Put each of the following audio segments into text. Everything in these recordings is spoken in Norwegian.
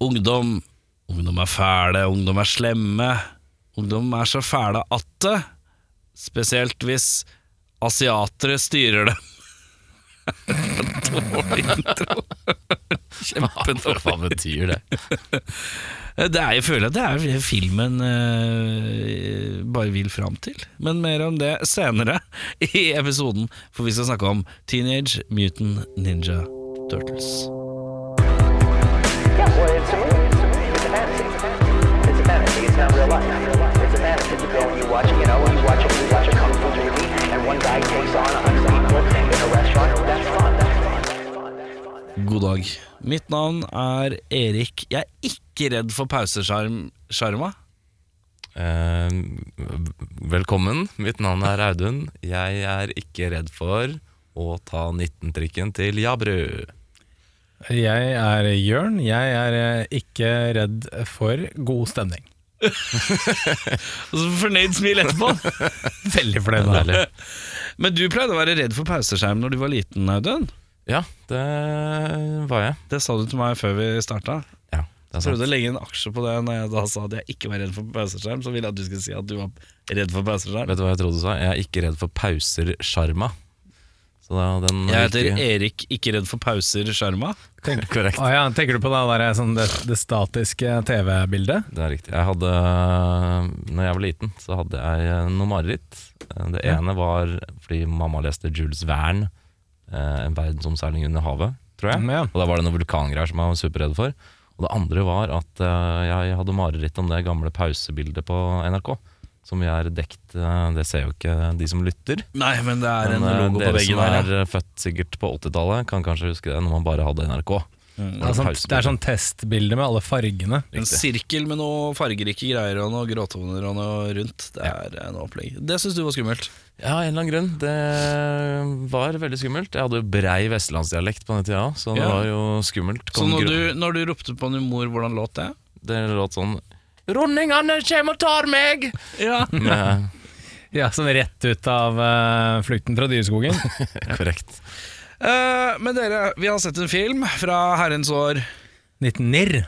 ungdom Ungdom er fæle, ungdom er slemme. Ungdom er så fæle at det Spesielt hvis asiatere styrer dem. Dårlig intro. Kjempedårlig. Hva betyr det? Det er, jeg føler at det er det filmen uh, bare vil fram til. Men mer om det senere i episoden, for vi skal snakke om Teenage Mutant Ninja Turtles. God dag. Mitt navn er Erik. Jeg er ikke redd for pausesjarma. Eh, velkommen, mitt navn er Audun. Jeg er ikke redd for å ta 19-trikken til Jabru. Jeg er Jørn. Jeg er eh, ikke redd for god stemning. Og så fornøyd smil etterpå. Veldig fornøyd. Men du pleide å være redd for pauseskjerm når du var liten, Audun. Ja, det var jeg. Det sa du til meg før vi starta. Ja, det er Prøvde å legge en aksje på det når jeg da sa at jeg ikke var redd for pauseskjerm. Så ville jeg at du skulle si at du var redd for pauseskjerm. Vet du hva jeg trodde du sa? Jeg er ikke redd for den Jeg heter ikke- Erik, ikke redd for pauser, sjarma. Korrekt. Oh, ja, tenker du på det, der, sånn, det, det statiske TV-bildet? Det er riktig. Jeg hadde, når jeg var liten, så hadde jeg noe mareritt. Det ene var fordi mamma leste Jules Verne, En verdensomseiling under havet, tror jeg. Ja. Og da var det noen vulkangreier som jeg var superredd for. Og det andre var at eh, jeg hadde mareritt om det gamle pausebildet på NRK. Som vi er dekt eh, Det ser jo ikke de som lytter. Nei, men det er en Men en logo på dere veggen som her. er ja. eh, født sikkert på 80-tallet, kan kanskje huske det når man bare hadde NRK. Mm. Det er, sånn, det er sånn testbilde med alle fargene. En sirkel med noe fargerike greier og noe gråtoner og noe rundt. Det er ja. noe opplegg. Det syns du var skummelt. Ja, en eller annen grunn. Det var veldig skummelt. Jeg hadde jo brei vestlandsdialekt på den tida òg, så det Ja. var jo skummelt. Så Kom når du, når du ropte på din mor, hvordan låt det? Det låt sånn Ronningene kommer og tar meg! Ja. Med, Ja, Sånn rett ut av eh, Flukten fra dyreskogen. korrekt. Eh, men dere, vi har sett en film fra herrens år 1990.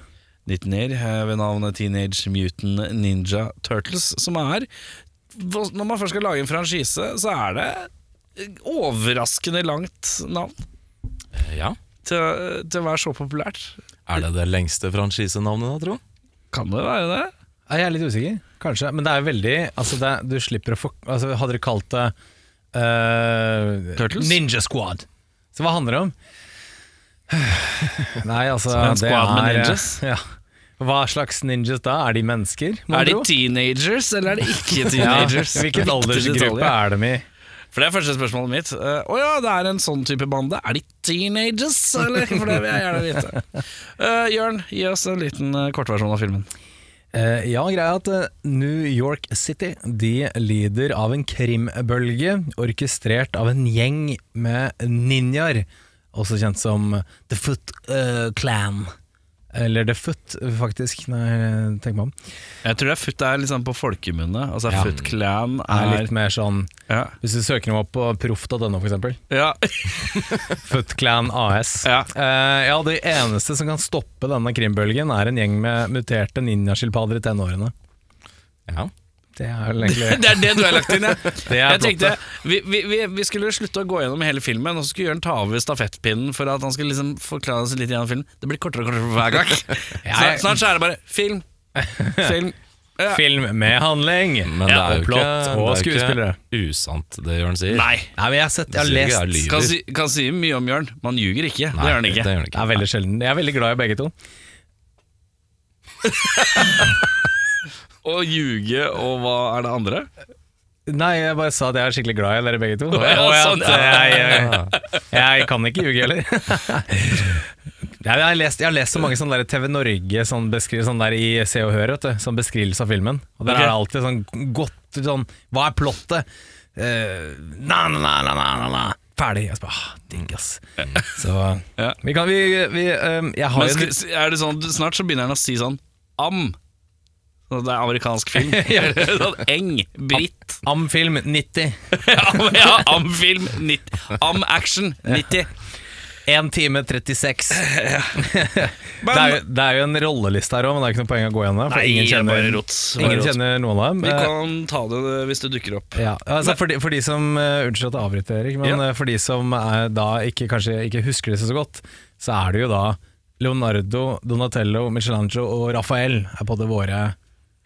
19 eh, ved navnet Teenage Mutant Ninja Turtles, som er Når man først skal lage en franchise, så er det overraskende langt navn Eh, Ja. til, til å være så populært. Er det det lengste franchisenavnet, da, tro? Kan det være det? Ja, Jeg er litt usikker, kanskje. Men det er veldig altså det, Du slipper å få altså Hadde dere kalt det eh, Turtles? Ninja Squad. Så hva handler det om? Nei, altså en squad med ninjas? Ja. Hva slags ninjas da? Er de mennesker? Er de teenagers, eller er de ikke ja, teenagers? Hvilken Viktig aldersgruppe er de i? For det er første spørsmålet mitt. Å uh, oh ja, det er en sånn type bande. Er de teenagers, eller? For det vil jeg gjerne vite. Uh, Jørn, gi oss en liten uh, kortversjon av filmen. Uh, ja, greia at eh, New York City De lider av en krimbølge orkestrert av en gjeng med ninjaer, også kjent som The Foot eh, Clan. Eller The Foot, faktisk, når jeg tenker meg om. Jeg tror det er Foot er liksom på folkemunne. Altså Ja. Foot Clan Er er litt mer sånn Ja. Hvis du søker dem opp på proff.no, for eksempel. ja. Foot Clan AS. Ja. Uh, ja, det eneste som kan stoppe denne krimbølgen, er en gjeng med muterte ninjaskilpadder i tenårene. Ja. Det er Det er det du har lagt inn, ja. Det er Jeg tenkte vi, vi, vi, skulle slutte å gå gjennom hele filmen, og så skulle Jørn ta over stafettpinnen for at han skulle liksom forklare oss litt gjennom filmen. Det blir kortere og kortere for hver gang. Snart, snart så er det bare film, film. Ja. Film med handling! Men det er jo plott ikke, og det er skuespillere. ikke usant, det Jørn sier. Nei. Nei, men jeg har sett, jeg har Det lest jeg. Kan si, kan si mye om Jørn. Man ljuger ikke. Nei, det gjør han ikke. Det gjør han Det ikke. er veldig sjelden. Jeg er veldig glad i begge to. Å ljuge, og hva er det andre? Nei, jeg bare sa at jeg er skikkelig glad i dere begge to. og jeg, ja. jeg, jeg, jeg kan ikke ljuge heller. Jeg har, lest, jeg har lest så mange sånne der TV Norge sånn sånn der i Se og Hør, vet du, sånn beskrivelse av filmen. Og der okay. er det alltid sånn godt sånn Hva er plottet? Uh, na, na, na, na, na. Ferdig. Jeg bare, ah, digg, ass. Så Ja. vi kan vi, vi um, Jeg har Men skal, er det sånn, snart så begynner han å si sånn Am. Det er amerikansk film. Sånn Eng. Britt. Amfilm 90. ja, ja, Am-film. 90. Am-action. 90. 1 time 36. det, er jo, det er jo en rolleliste her òg, men det er ikke noe poeng å gå gjennom. For Nei, ingen kjenner, bare rot. Bare ingen kjenner noen av dem. Vi Eh, kan ta det hvis det dukker opp. Ja, altså for, de, for de som uh, Unnskyld at jeg avbryter, Erik, men Ja. eh, for de som er, da ikke, kanskje ikke husker det så godt, så er det jo da Leonardo, Donatello, Michelangelo og Raphael er på det våre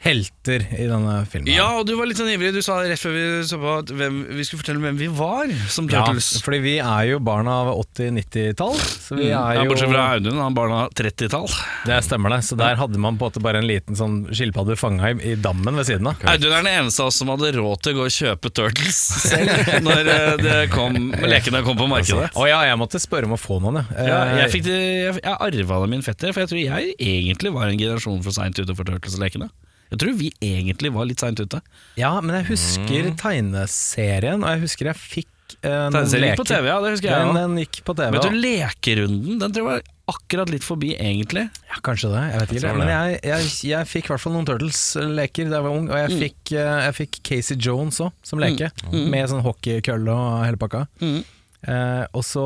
helter i denne filmen. Ja, og du var litt sånn ivrig. Du sa rett før vi så på at hvem, vi skulle fortelle hvem vi var som Ja, Turtles. fordi vi er jo barna av 80-90-tall, så vi er Mm. Ja, bortsett fra Audun, han barna 30-tall. Det stemmer det, så der hadde man på en måte bare en liten sånn skilpadde fanga i, i dammen ved siden av. Audun er den eneste av oss som hadde råd til å gå og kjøpe Turtles selv når eh, det kom, lekene kom på markedet. Å ja, jeg måtte spørre om å få noen, jeg. Ja, Eh, jeg fikk det, jeg, jeg arva det min fetter, for jeg tror jeg egentlig var en generasjon for seint ute for Turtles-lekene. Jeg tror vi egentlig var litt seint ute. ja, men jeg husker tegneserien, og jeg husker jeg fikk eh, noen Tegneserien gikk på leker. TV, ja, det husker jeg Den, òg. den gikk på TV. Vet du, Lekerunden den tror jeg var akkurat litt forbi, egentlig. Ja, kanskje det. Jeg vet ikke. Men jeg, jeg, jeg fikk i hvert fall noen Turtles-leker da jeg var ung, og jeg Mm. fikk, eh, jeg fikk Casey Jones òg, som leke. Med sånn hockeykølle og hele pakka. Mm. Eh, og så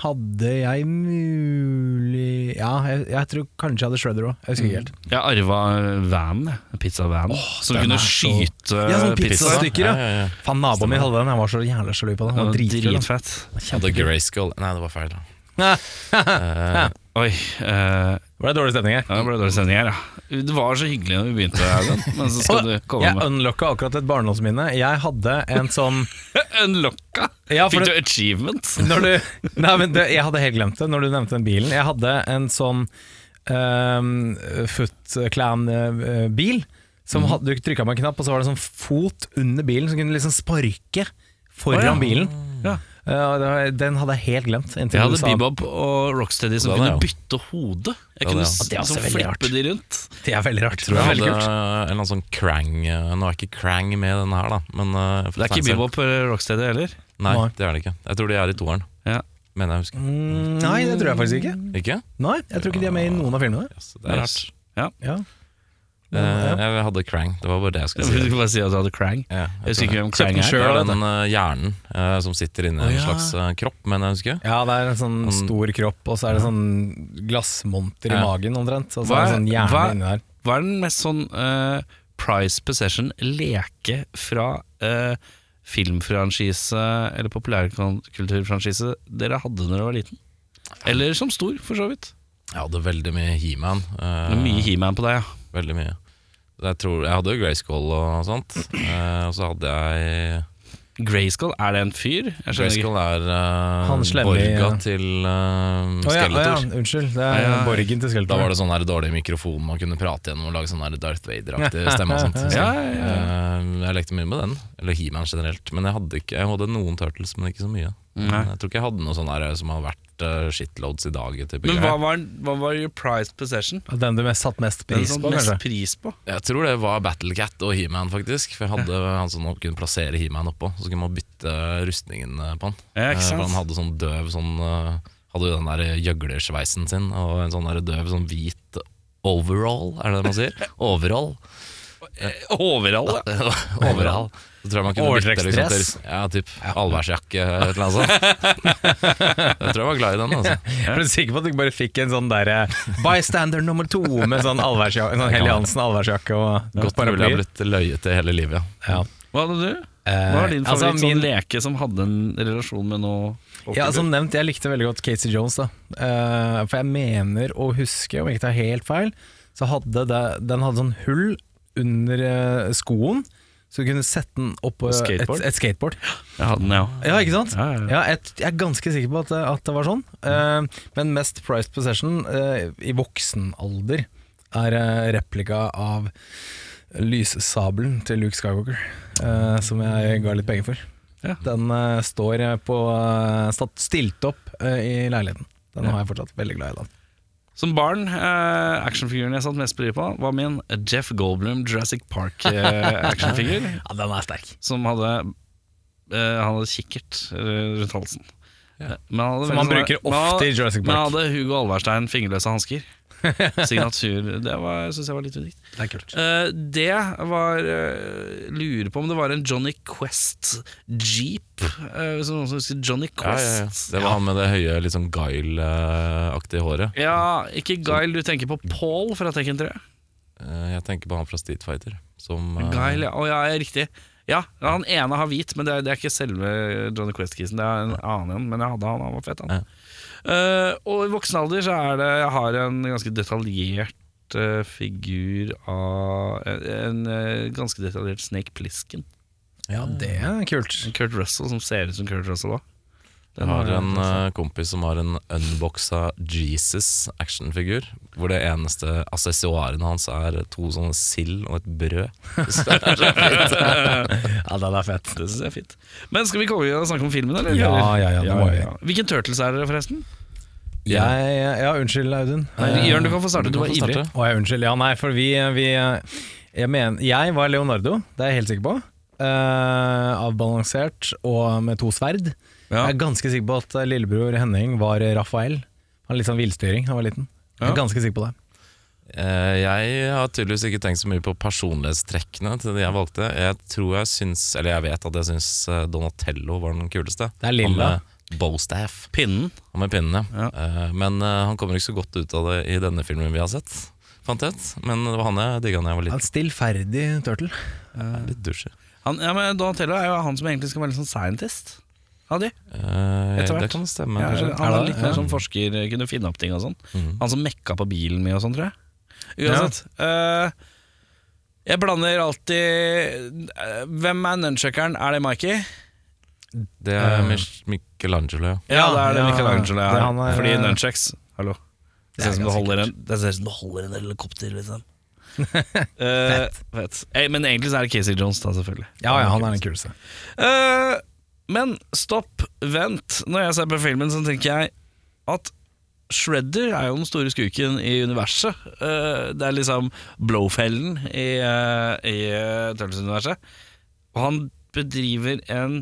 hadde jeg mulig Ja, jeg, jeg tror kanskje jeg hadde Shredder òg. Jeg husker ikke helt. Jeg arva van, pizza-van, som kunne skyte så- Ja, sånn pizza. pizzastykker, ja. Ja, ja, ja. Faen, naboen min hadde den. Jeg var så jævla sjalu på den. Den var dritfett. Dritfett. Hadde Grayskull Nei, det var feil. Ja. Eh, Oi, Uh, det dårlig stemning her? ja, det ble dårlig stemning her, ja. Det var så hyggelig da vi begynte, Audun. Men så skal du komme Jeg med unlocka akkurat et barndomsminne. Jeg hadde en sånn Unlocka! Ja, Fikk du achievement? Når du, nei, men det, jeg hadde helt glemt det når du nevnte den bilen. Jeg hadde en sånn um, Foot Clan-bil. Som hadde, du trykka på en knapp, og så var det sånn fot under bilen som kunne liksom sparke foran oh, ja. bilen. Ja. Eh, var, den hadde jeg helt glemt. Jeg hadde Bebop og Rocksteady som kunne bytte hode. Jeg kunne det- s- det er liksom rart. flippe de rundt. Det er veldig rart. tror jeg hadde kult. en eller annen sånn Krang eh, Nå er ikke Krang med denne her, da. Men, eh, Det er ikke Bebop eller Rocksteady heller. Nei, det er det ikke. Jeg tror de er i toeren. Ja. Mener jeg husker. Mm, nei, det tror jeg faktisk ikke. Ikke? Nei, Jeg tror ikke de er med i noen av filmene. Yes, det er rart. Ja. Eh, jeg hadde Krang. Det var bare det jeg skulle Du si. skulle bare si at du hadde Krang. Ja, Jeg husker ikke hvem Krang er. Selv, det er den eh, hjernen uh, som sitter inni Å, en slags uh, kropp, mener jeg husker. Ja, det er en sånn um, stor kropp, og så er det sånn glassmonter i magen omtrent. Og så Hva er det sånn hjerne hva- inni der. Hva er den mest sånn price possession leke fra filmfranchise eller populærkulturfranchise dere hadde når dere var liten? Eller som stor, for så vidt. Jeg hadde veldig mye He-Man. Uh, mye He-Man på deg, ja. Veldig mye. Jeg, tror, jeg hadde jo Grayskull og sånt. eh, og så hadde jeg Grayskull, er det en fyr? Jeg. Grayskull er uh, Han slemme Borga ja. til uh, oh, ja, Skeletor. ja, unnskyld. Det er Ja, ja. Borgen til Skeletor. Da var det sånn dårlig mikrofon man kunne prate gjennom og lage sånn Darth Vader-aktig stemme. og sånt så, Ja, ja, ja. eh, Jeg lekte mye med den, eller He-Man generelt. Men jeg hadde, ikke, jeg hadde noen Turtles, men ikke så mye. Nei. Jeg tror ikke jeg hadde noe sånn der som har vært uh, shitloads i dag. Type Men hva var, hva var your prized possession? Den du mest satt mest pris på, mest pris på? Jeg tror det var Battlecat og He-Man, faktisk. For jeg hadde han som kunne plassere He-Man oppå. Så kunne man bytte rustningen eh, på han. Ja, ikke Eh, sant? For han hadde sånn døv sånn eh, Hadde jo den der gjøglersveisen sin og en sånn der døv sånn hvit overall, er det det man sier? Overall. Overall, ja. overall. Så tror jeg man kunne Overtrekksdress? liksom, ja, typ Ja, typ allværsjakke eller noe sånt. Jeg tror jeg var glad i den, altså. Er du sikker på at du bare fikk en sånn der bystander nummer to med sånn allværsjakke, sånn Helly Hansen allværsjakke og Godt mulig jeg har blitt løyet til hele livet. Ja. Ja. Hva hadde du? Eh, Hva var din altså, favoritt sånn leke som hadde en relasjon med noe Ja, Som nevnt, jeg likte veldig godt Casey Jones. da Uh, For jeg mener å huske, om jeg ikke tar helt feil, så hadde det, den hadde sånn hull under uh, skoen, så du kunne sette den oppå et, Skateboard? et skateboard. Jeg hadde den, ja. Ja, ikke sant? Ja, ja, ja. Et, jeg, er ganske sikker på at, at det var sånn. Uh, men mest prized possession uh, i voksen alder er eh, replika av lyssabelen til Luke Skywalker, som jeg ga litt penger for. Ja. Den står på stilt opp i leiligheten. Den har jeg fortsatt veldig glad i. den Som barn, eh, actionfiguren jeg satt mest pris på, var min Jeff Goldblum Jurassic Park-actionfigur. Ja, den er sterk. som hadde eh, Han hadde kikkert eh, rundt halsen. Ja. Men han hadde Som veldig man sånne- bruker ofte i Jurassic Park. Men han hadde Hugo Alverstein fingerløse hansker. signatur. Det var- syns jeg var litt unikt. Det er kult. Uh, det var uh, Lurer på om det var en Johnny Quest Jeep. Uh, hvis noen som husker Johnny Ja, ja, ja. Quest. Det var han med det høye, litt sånn Guile-aktige håret. Ja, ikke Guile, du tenker på Paul fra Tekken 3. Eh, Jeg tenker på han fra Street Fighter. Som Guile, ja. Ja, ja, riktig. Ja, han ene har hvit, men det er, det er ikke selve Johnny Quest-kisen. Det er en annen en, men jeg hadde han, han var fett, han. Ja. Uh, og i voksen alder så er det Jeg har en ganske detaljert uh, figur av En, en uh, ganske detaljert Snake Plisken. Ja, det er kult. Kurt Russell som ser ut som Kurt Russell òg. Jeg har en uh, kompis som har en unboxa Jesus actionfigur. Hvor det eneste assessoarene hans er to sånne sild og et brød. Så det er så fint. Ja, den er fett. Det synes jeg er fint. Men skal vi komme og snakke om filmen, eller? Ja, ja, ja, det må vi. Hvilken Turtles er dere, forresten? Jeg, ja, unnskyld, Audun. Eh, Jørn, du kan få starte. Du Du var ivrig. Å, jeg unnskyld. Ja, nei, for vi, vi jeg, mener, jeg var Leonardo, det er jeg helt sikker på. Uh, avbalansert og med to sverd. Ja. Jeg er ganske sikker på at lillebror Henning var Rafael. Han hadde litt sånn villstyring da han var liten. Jeg er Ja. ganske sikker på det. Eh, Jeg har tydeligvis ikke tenkt så mye på personlighetstrekkene til de jeg valgte. Jeg tror jeg syns, eller jeg vet at jeg syns eh, Donatello var den kuleste. Det er lilla. Han med bowstaff. Pinnen. Han med pinnene. Ja. Eh, Men eh, han kommer ikke så godt ut av det i denne filmen vi har sett. Fant jeg ut. Men det var han jeg digga da jeg var En liten. stillferdig turtle. Litt dusjer. Han, ja, men Donatello er jo han som egentlig skal være litt sånn scientist. Av de. Eh, Etter hvert. Det kan stemme. Ja, kanskje. han Er litt mer Ja. sånn forsker, kunne finne opp ting og sånn. Mm. Han som mekka på bilen min og sånn, tror jeg. Uansett. eh, jeg blander alltid uh, Hvem er nunchuckeren? Er det Mikey? Det er uh, Michelangelo, ja. Ja, det er det ja, Michelangelo det har. han er- Fordi nunchucks Hallo. Det Det ser er ut som du holder en Det ser ut som du holder en helikopter, liksom. Eh, fett. Eh, Men egentlig så er det Casey Jones, da, selvfølgelig. Ja, ja, han er den kuleste. Eh, men stopp, vent. Når jeg ser på filmen, så tenker jeg at Shredder er jo den store skurken i universet. Eh, det er liksom Blowfellen i, uh, i uh, Turtles-universet. Og han bedriver en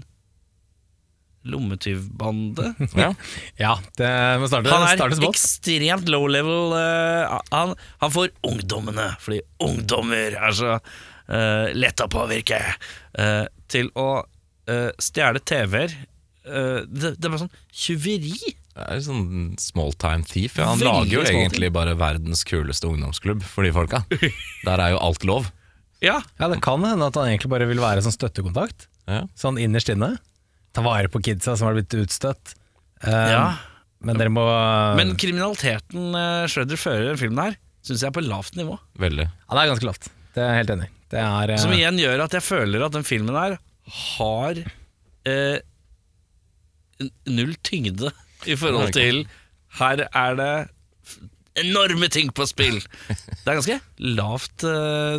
lommetyvbande. ja. Ja, det må starte, Han er ekstremt low level. eh, han, han får ungdommene, fordi ungdommer er så uh, på å påvirke, uh, til å eh, stjele TV-er. uh, det, det er bare sånn tjuveri. Det er sånn small time thief. Ja. Han Veldig lager jo egentlig bare verdens kuleste ungdomsklubb for de folka. Der er jo alt lov. Ja, Ja, Det kan hende at han egentlig bare vil være sånn støttekontakt. Ja. Sånn innerst inne. Ta vare på kidsa som har blitt utstøtt. Um, ja. Men dere må Men kriminaliteten uh, Shredder fører i den filmen her, syns jeg er på lavt nivå. Veldig. Ja, det er ganske lavt. Det er jeg helt enig i. Det er eh, Som igjen gjør at jeg føler at den filmen her har eh, null tyngde i forhold til Her er det enorme ting på spill. Det er ganske lavt eh,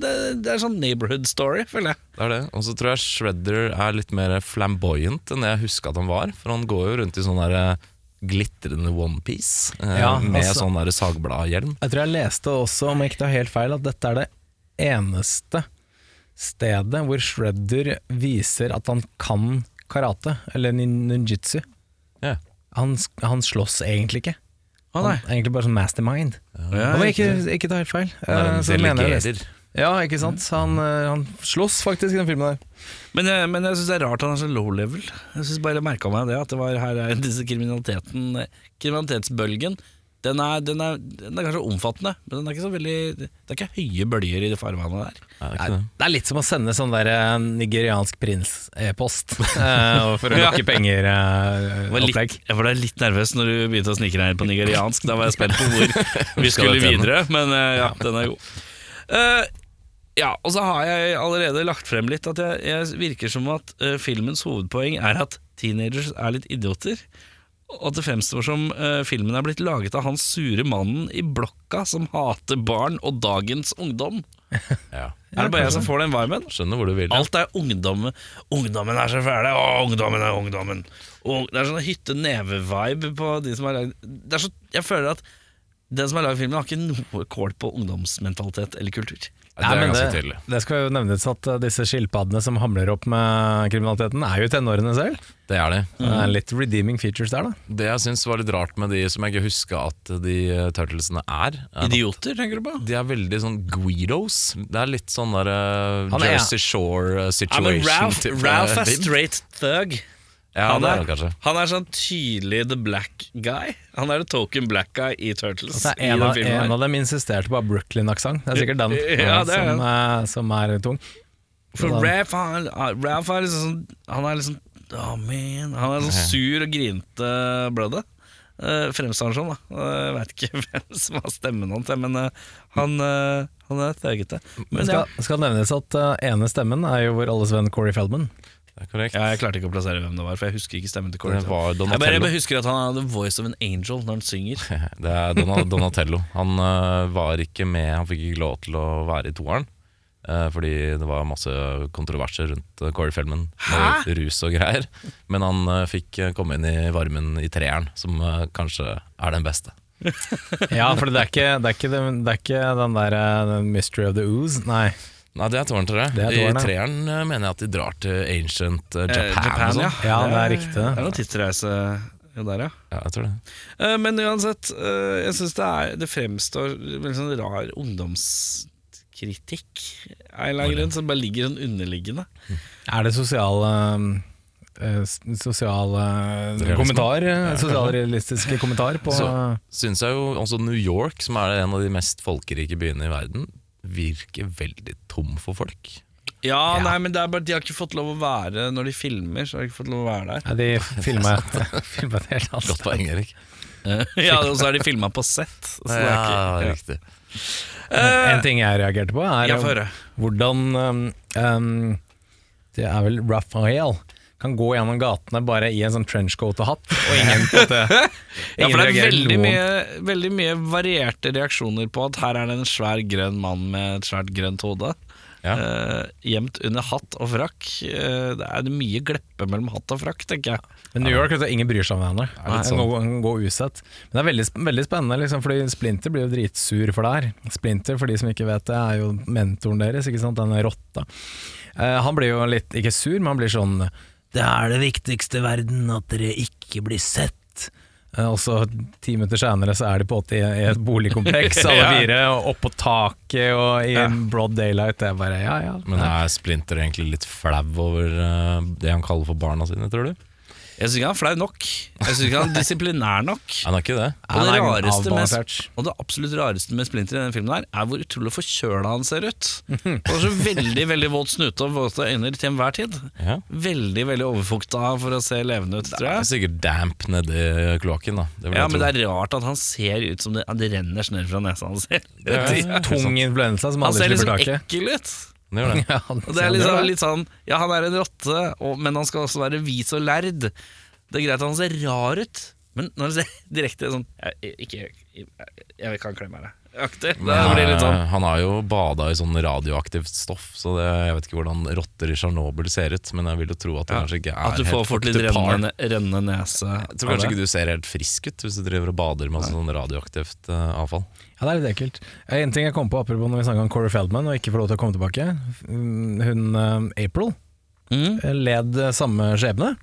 det, det er sånn neighborhood story, føler jeg. Det er det. Og så tror jeg Shredder er litt mer flamboyant enn det jeg huska at han var. For han går jo rundt i sånn der eh, glitrende onepiece eh, Ja, med altså- sånn der sagbladhjelm. Jeg tror jeg leste også, om jeg ikke tar helt feil, at dette er det eneste stedet hvor Shredder viser at han kan karate, eller nin- ninjitsu. Ja. Han, han slåss egentlig ikke. Han er egentlig bare sånn mastermind. Ja, Om ikke, ikke ta helt feil. Eh, en så mener jeg det. Ja, ikke sant. Han, eh, han slåss faktisk i den filmen der. Men, jeg- men jeg syns det er rart han er så low level. Jeg synes bare merka meg det, at det var her er disse kriminaliteten kriminalitetsbølgen. Den er, den, er, den er kanskje omfattende, men den er ikke så veldig Det er ikke høye bølger i det farvannet der. Er det er det? er litt som å sende sånn der eh, nigeriansk prins-e-post eh, for å Ja. penger. Jeg var, litt, jeg var litt nervøs når du begynte å inn på nigeriansk. Da var jeg spent på hvor vi skulle videre, men eh, ja, den er god. Uh, ja, og så har jeg allerede lagt frem litt at jeg, jeg virker som at uh, filmens hovedpoeng er at teenagers er litt idioter. Og at det fremstår som uh, filmen er blitt laget av han sure mannen i blokka som hater barn og dagens ungdom. Ja. Er det bare jeg som får den viben? Skjønner hvor du vil. Alt er ungdom. Ungdommen er så fæle. Å, ungdommen er ungdommen. Og det er sånn hytte-neve-vibe på de som har lagd Jeg føler at Den som har laget filmen, har ikke noe kål på ungdomsmentalitet eller kultur. Det er men det, det skal jo nevnes at uh, disse skilpaddene som hamler opp med kriminaliteten, er jo tenårene selv. Det er de. Det er litt redeeming features der, da. Det jeg syns var litt rart med de som jeg ikke huska at de eh, turtlesene er, er at Idioter, tenker du på? de er veldig sånn Guidos. Det er litt sånn der uh, er- Jersey Shore-situation. Ja, situation. men Ralph, Ralph er straight thug. Ja, han, er han, han er sånn tydelig the black guy. Han er the token black guy i Turtles. Så i en, den av, en av dem insisterte på Brooklyn-aksent. Det er sikkert den Ja, er som, eh, som er tung. For Sånn. Ralph, han, Ralph er liksom sånn Han er liksom Oh man Han er sånn sur og grinte brødre. Uh, fremstår han sånn, da. Uh, jeg vet ikke hvem som har stemmen hans, men uh, han, eh, han er thøgete. Men Men det ja, skal, skal nevnes at eh, ene stemmen er jo vår alles venn Corey Feldman. Det er korrekt. ja, jeg klarte ikke å plassere hvem det var, for jeg husker ikke stemmen til Corey. Det var Jeg bare, jeg bare husker at han har the voice of an angel når han synger. Det er Donatello. Han uh, var ikke med, han fikk ikke lov til å være i toeren. Uh, fordi det var masse kontroverser rundt øh, Corey Feldman med rus og greier. Men han uh, fikk komme inn i varmen i treeren, som kanskje er den beste. Ja, for det er ikke, det er ikke, det er ikke den der eh, Mystery of the Ooze. Nei. Nei, det er jeg. Det er I toeren, treeren øh, mener jeg at de drar til ancient øh, Eh, Japan. og Japan, sånn. ja. Ja, det er riktig. Det er noen tidsreise der, ja. ja, jeg tror det. Eh, Men uansett, eh, jeg syns det, er- det fremstår veldig sånn rar ungdomskritikk av en eller annen grunn, som bare ligger sånn underliggende. Er det sosiale eh, s- Sosiale Realisme. kommentar? eh, Sosialrealistiske kommentar på Så syns jeg jo også New York, som er en av de mest folkerike byene i verden, virker veldig tom for folk. Ja, nei, men det er bare De har ikke fått lov å være Når de filmer, så har de ikke fått lov å være der. Nei, de filma et, et helt annet Godt poeng, Erik. ja, Og så har de filma på sett. Så det er Ja, ikke, ja. riktig. En ting jeg reagerte på, er Ja, hvordan um, um, Det er vel Raphael kan gå gjennom gatene bare i en sånn trenchcoat og hatt, og ingen en Ja, for det er veldig mye, veldig mye varierte reaksjoner på at her er det en svær grønn mann med et svært grønt hode. Ja. Uh, gjemt under hatt og frakk. Uh, det er mye gleppe mellom hatt og frakk, tenker jeg. Men New York, ja. ingen bryr seg om hverandre. er sånn. Gå, gå usett. Men det er veldig, veldig spennende, liksom, fordi Splinter blir jo dritsur for det her. Splinter, for de som ikke vet det, er jo mentoren deres, ikke sant, denne rotta. Uh, han blir jo litt, ikke sur, men han blir sånn Det er det viktigste i verden, at dere ikke blir sett. Eh, og så ti minutter senere så er de på måte i et boligkompleks, alle Ja. fire, og oppå taket og i broad daylight. Det er bare ja, ja. Men er Splinter egentlig litt flau over eh, det han kaller for barna sine, tror du? Jeg syns ikke han er flau nok. Jeg syns ikke han er disiplinær nok. Han er ikke det. Og det, rareste med, og det absolutt rareste med Splinter i denne filmen her er hvor utrolig forkjøla han ser ut. Han har så veldig veldig våt snute og våte øyne til enhver tid. Ja. Veldig veldig overfukta for å se levende ut, tror jeg. Det er sikkert damp nedi kloakken, da. Det Ja, men det er rart at han ser ut som det, det renner snørr fra nesa hans. Det er- Tung influensa som Han aldri ser taket. Han ser taket. ekkel ut. Det gjør det. Ja, han Og det er liksom, litt sånn Ja, han er en rotte, og, men han skal også være vis og lærd. Det er greit at han ser rar ut, men når han ser direkte sånn Jeg, ikke, jeg, jeg kan klemme deg. Aktig. Det blir litt sånn eh, Han har jo bada i sånn radioaktivt stoff, så det, jeg vet ikke hvordan rotter i Tsjernobyl ser ut. Men jeg vil jo tro at det Ja, kanskje ikke er helt At du får fort litt rennende, renne nese. Jeg tror kanskje ikke du ser helt frisk ut hvis du driver og bader med sånn radioaktivt uh, avfall. Ja, det er litt ekkelt. Eh, En ting jeg kom på apropos når vi snakka om Corey Feldman og ikke får lov til å komme tilbake. Mm, Hun April mm. led samme skjebne.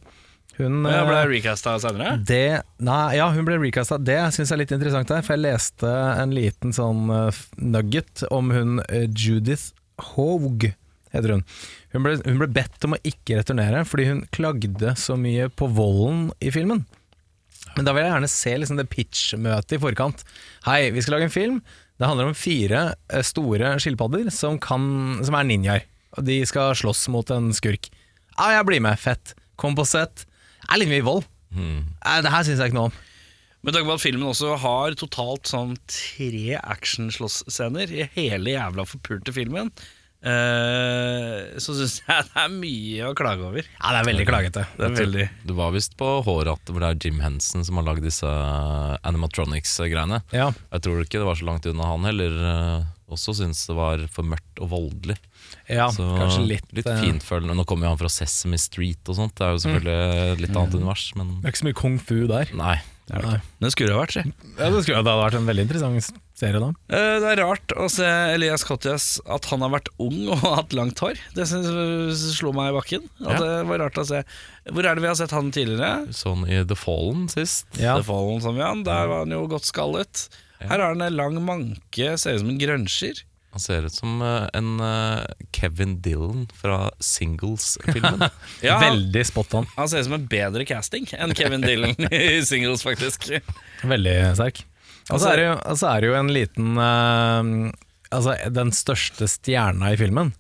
Hun Jeg ble eh, recasta senere. det, nei, ja, hun ble recasta. Det syns jeg er litt interessant her, for jeg leste en liten sånn eh, nugget om hun eh, Judith Hogue, heter hun. Hun ble, hun ble bedt om å ikke returnere fordi hun klagde så mye på volden i filmen. Men da vil jeg gjerne se liksom det pitch-møtet i forkant. Hei, vi skal lage en film. Det handler om fire store skilpadder som, kan, som er ninjaer. Og de skal slåss mot en skurk. Ja, jeg blir med. Fett. Kom på sett. Er litt mye vold. Mm. det her syns jeg ikke noe om. Med tanke på at filmen også har totalt sånn tre actionslåssscener i hele jævla forpulte filmen, eh, så syns jeg det er mye å klage over. Ja, det er veldig klagete. Det er veldig Du var visst på håret at det er Jim Henson som har lagd disse animatronics-greiene. Ja. Jeg tror ikke det var så langt unna han heller. eh, også syntes det var for mørkt og voldelig. Ja Så kanskje litt, litt eh, fintfølende. Nå kommer jo han fra Sesame Street og sånt, det er jo selvfølgelig et litt annet univers, men Det er ikke så mye kung fu der. Nei, Nei. Det skulle det vært, si. Ja, det, skulle, det hadde vært en veldig interessant serie da. Eh, Det er rart å se Elias Kotias at han har vært ung og hatt langt hår. Det synes, slo meg i bakken. At Ja. Det var rart å se Hvor er det vi har sett han tidligere? Sånn i The Fallen sist. Ja. The Fallen, som vi han. Der var han jo godt skallet. Her har han en lang manke, ser ut som en grønsjer. Han ser ut som eh, en eh, Kevin Dillon fra Singles-filmen. Ja, Veldig spot on. han ser ut som en bedre casting enn Kevin Dillon i Singles, faktisk. Veldig sterk. Og så er, det jo- er det jo en liten eh, Altså, den største stjerna i filmen,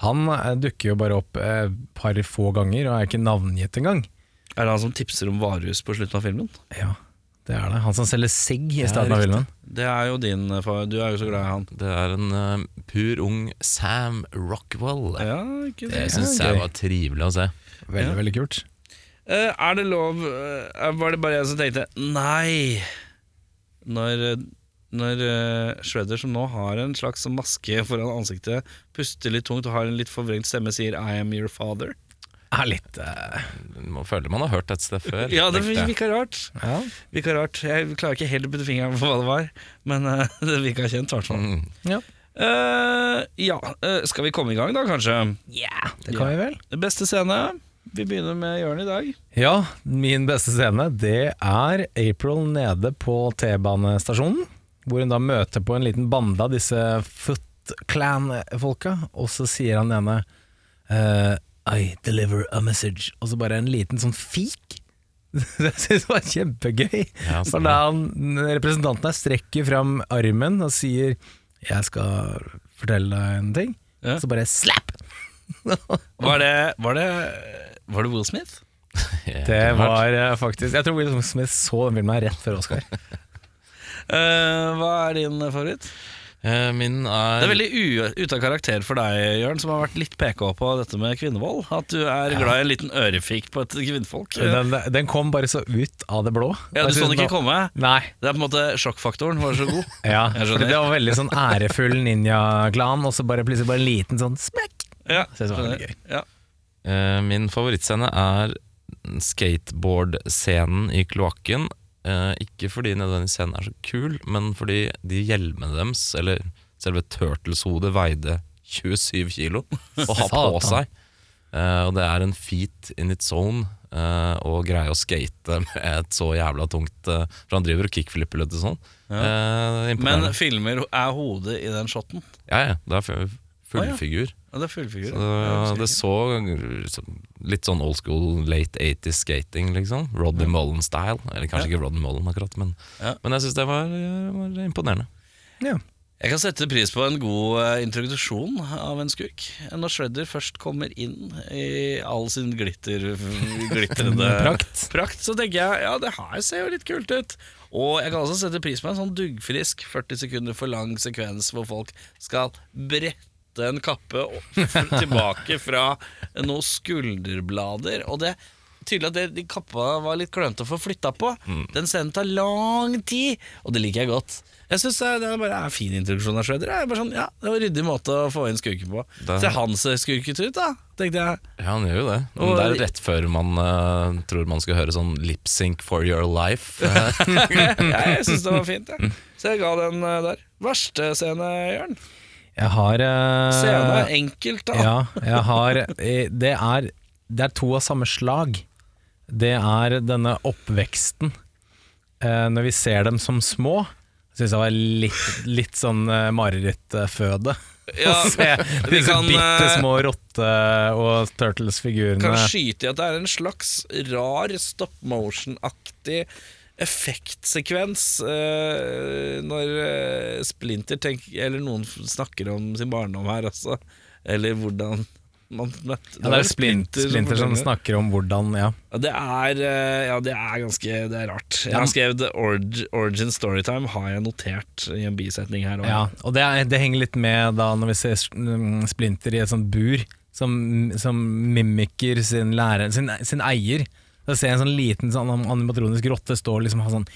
han dukker jo bare opp et par få ganger og er ikke navngitt engang. Er det han som tipser om varehus på slutten av filmen? Ja, det er det. Han som selger sigg i starten av filmen. Det er jo din eh, far. Du er jo så glad i han. Det er en uh, pur ung Sam Rockwell. Ja, ikke Det det. syns Ja, jeg var trivelig å se. Veldig, Ja. veldig kult. Uh, er det lov uh, Var det bare jeg som tenkte nei når, når Shredder, som nå har en slags maske foran ansiktet, puster litt tungt og har en litt forvrengt stemme, sier 'I am your father'? Er litt uh... Man føler man har hørt et sted før. Ja, det virka rart. Ja. Virka rart. Jeg klarer ikke helt å putte fingeren på hva det var, men uh, det virka kjent, i hvert fall. Mm. ja. Uh, ja, skal vi komme i gang, da, kanskje? Ja, Det kan vi vel. Beste scene? Vi begynner med Jørn i dag. Ja, min beste scene det er April nede på T-banestasjonen. Hvor hun da møter på en liten bande av disse Foot Clan-folka. Og så sier han ene eh, I deliver a message. Og så bare en liten sånn fik. Det synes jeg var kjempegøy. Ja, For da han, representanten her strekker fram armen og sier 'jeg skal fortelle deg en ting', Ja. så bare slap! Var det, var det, var det Will Smith? Det var eh, faktisk Jeg tror Will Smith så den filmen rett før Oscar. uh, hva er din favoritt? Eh, er Det er, veldig ute av karakter for deg, Jørn, som har vært litt PK på dette med kvinnevold. At du er glad i en liten ørefik på et kvinnfolk. Den, den kom bare så ut av det blå. Ja, Du så den ikke komme. Nei. Det er på en måte sjokkfaktoren var så god. Ja, for det var veldig sånn ærefull ninja-klan, og så bare plutselig bare en liten sånn smekk. Ja, så det var veldig gøy. Ja. eh, min favorittscene er skateboard-scenen i kloakken. Eh, ikke fordi nødvendigvis scenen er så kul, men fordi de hjelmene deres, eller selve Turtles-hodet, veide 27 kilo å ha på seg. Eh, og det er en feat in its own eh, å greie å skate med et så jævla tungt eh, For han driver og kickflipper litt og sånn. Eh, Men filmer er hodet i den shoten. ja, ja, det er fu- fullfigur. Ja, det er fullfigur. Så Ja, det så litt sånn old school late 80s skating, liksom. Rodney Mullen-style. Eller kanskje ikke Roddy Mullen, akkurat, men, Ja. men jeg syns det var, var imponerende. Ja. Jeg kan sette pris på en god eh, introduksjon av en skurk. Når Shredder først kommer inn i all sin glitter, glitrende Prakt. prakt, så tenker jeg ja, det her ser jo litt kult ut. Og jeg kan også sette pris på en sånn duggfrisk 40 sekunder for lang sekvens hvor folk skal brette en kappe tilbake fra noen skulderblader. Og det Tydelig at det, de kappa var litt klønete å få flytta på. Den scenen tar lang tid, og det liker jeg godt. Jeg syns det bare er fin introduksjon av Shredder. Er sånn, ja, Det var en ryddig måte å få inn skurken på. Det- Se han ser skurket ut, da, tenkte jeg. Ja, han gjør jo det. Men det er rett før man uh, tror man skal høre sånn lip sync for your life. Ja, jeg syns det var fint, jeg. Så jeg ga den uh, der. Verste scene, Jørn? Jeg har eh, Scene er enkelt, da. Ja, jeg har eh, det er, det er to av samme slag. Det er denne oppveksten. Uh, når vi ser dem som små, syns jeg var litt, litt sånn uh, marerittføde. Ja, se disse kan, bitte små rotte- og turtles-figurene. Kan skyte i at det er en slags rar stop motion-aktig effektsekvens uh, når eh, Splinter tenker Eller noen snakker om sin barndom her også. Eller hvordan man møtte Ja, det er Splinter, Splinter som som snakker om hvordan Ja, det er, eh, ja, det er ganske Det er rart. Jeg har skrevet Origin, Origin Storytime, har jeg notert i en bisetning her. òg. ja og det, er, det henger litt med da når vi ser mm, Splinter i et sånt bur som, som mimikker sin lærer, sin, sin eier. Da ser jeg en sånn liten sånn animatronisk rotte stå og liksom ha sånn.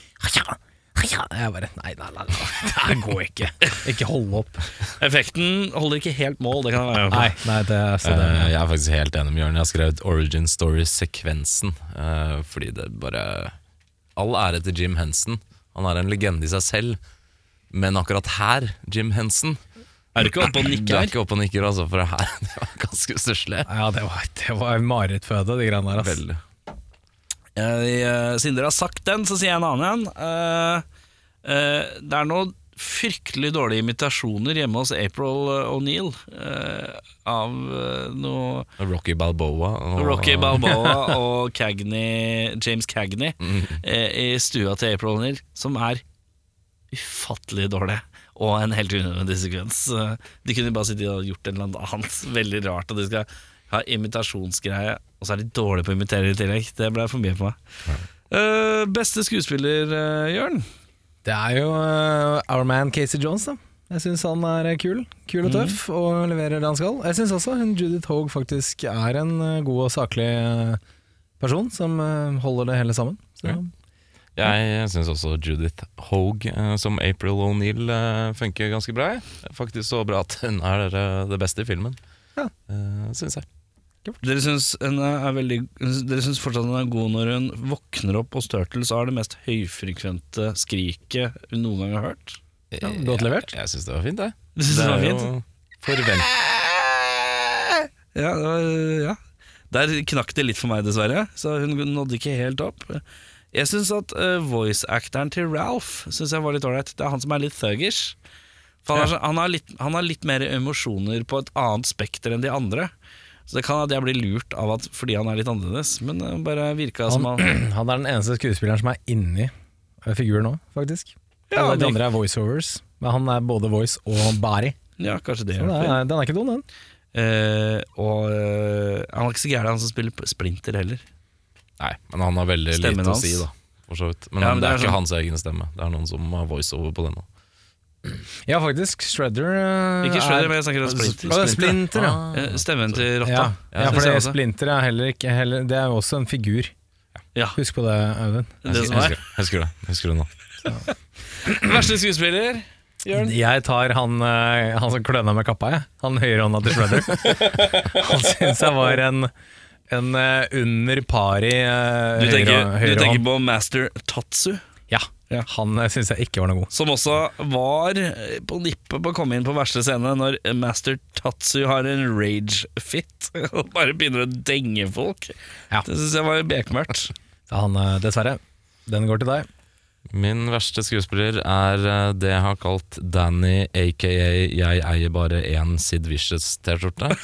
Jeg bare Nei, nei, nei, nei, det her går ikke. Ikke holde opp. Effekten holder ikke helt mål, det kan jeg være med på. Nei, nei det, så det Uh, jeg er faktisk helt enig med Jørn. Jeg har skrevet origin story-sekvensen. Uh, fordi det bare all ære til Jim Henson. Han er en legende i seg selv. Men akkurat her, Jim Henson Er du ikke oppe og nikker? Du er ikke oppe og nikker, altså, for det her det var ganske stusslig. Ja, det var, det var marerittføde, de greiene der. Altså. Veldig. Jeg, eh, siden dere har sagt den, så sier jeg en annen en. Eh, eh, det er noen fryktelig dårlige imitasjoner hjemme hos April eh, O'Neill eh, av eh, noe Rocky Balboa. Og, Rocky Balboa og Cagney, James Cagney eh, i stua til April O'Neill, som er ufattelig dårlig. Og en helt unødvendig sekvens. Eh, De kunne bare sittet og gjort en eller annet veldig rart, og de skal ha imitasjonsgreie, og så er de dårlige på å imitere i tillegg. Det ble for mye på meg. Eh, beste skuespiller, uh, Jørn? Det er jo uh, our man Casey Jones, da. Jeg syns han er kul. Kul og tøff, og leverer det han skal. Jeg syns også hun Judith Hogue faktisk er en god og saklig person som holder det hele sammen. Så, Ja. Jeg syns også Judith Hogue som April O'Neill funker ganske bra. Faktisk så bra at hun er det beste i filmen, Ja. uh, syns jeg. Dere syns, er veldig, dere syns fortsatt hun er god når hun våkner opp hos Turtles og har det mest høyfrekvente skriket hun noen gang har hørt? Ja, godt levert. Jeg, jeg syns det var fint, jeg. Du synes det var fint? forvent Ja, det var, ja. Der knakk det litt for meg, dessverre. Så hun nådde ikke helt opp. Jeg syns at uh, voice-actoren til Ralph Synes jeg var litt ålreit. Det er han som er litt thuggish. For han, ja. han, har litt, han har litt mer emosjoner på et annet spekter enn de andre. Så det kan at jeg blir lurt av at fordi han er litt annerledes, men det bare virka som Han, han er den eneste skuespilleren som er inni eh, figuren nå, faktisk. Ja, Alle de andre er voiceovers, men han er både voice og body. Ja, kanskje det Så det er, den er ikke dum, den. Uh, og uh, han er ikke så gæren, han som spiller Splinter heller. Nei, men han har veldig Stemmen lite å si, da. For så vidt. Men, Ja, men det det er, er ikke sånn- hans egen stemme. Det er noen som har voiceover på den. nå. Ja, faktisk. Shredder uh, Ikke Shredder, er- men jeg snakker om Splinter. Splinter, Splinter, ja. Ah, Stemmen til rotta. Ja, Ja, for det. Splinter er heller ikke heller, Det er jo også en figur. Ja, Husk på det, Audun. det Jeg som er. husker, husker det. Husker det nå. Verste skuespiller? Jørn? Jeg tar han, eh, han som kløna med kappa, jeg. Han høyrehånda til Shredder. han syns jeg var en, en eh, under pari uh, Du tenker, du tenker på Master Tatsu, Ja. Ja. Han uh, syns jeg ikke var noe god. som også var eh, på nippet på å komme inn på verste scene når Master Tatsu har en rage fit og bare begynner å denge folk. Ja. Det syns jeg var bekmørkt. Han, eh, dessverre. Den går til deg. Min verste skuespiller er eh, det jeg har kalt Danny, aka Jeg eier bare én Sid Vicious-T-skjorte.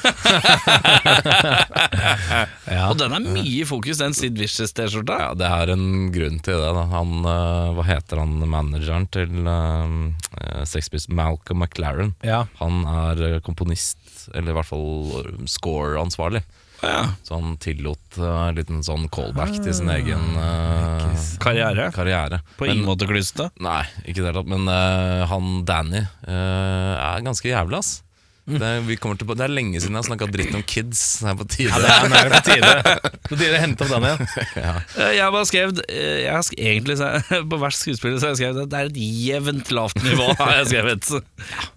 Ja. Og den er mye i fokus, den Sid Vicious-T-skjorta. Ja, det er en grunn til det. Da. Han, eh, hva heter han manageren til uh, Sexpiece? Malcolm McLaren. ja. Han er eh, komponist, eller i hvert fall score-ansvarlig. Ja. Så han tillot eh, en liten sånn callback til sin egen uh, Karriere. karriere. På ingen måte klysete. Nei, ikke i det hele tatt. Men uh, han Danny eh, er ganske jævlig, ass. Det, vi til, det er lenge siden jeg har snakka dritt om kids. Det er på tide. Det er, er på tide. På tide å hente opp den igjen. Ja. Jeg har bare skrevet eh, jeg har egentlig På hvert skuespiller så har jeg skrevet at det er et jevnt lavt nivå. Har jeg skrevet ja.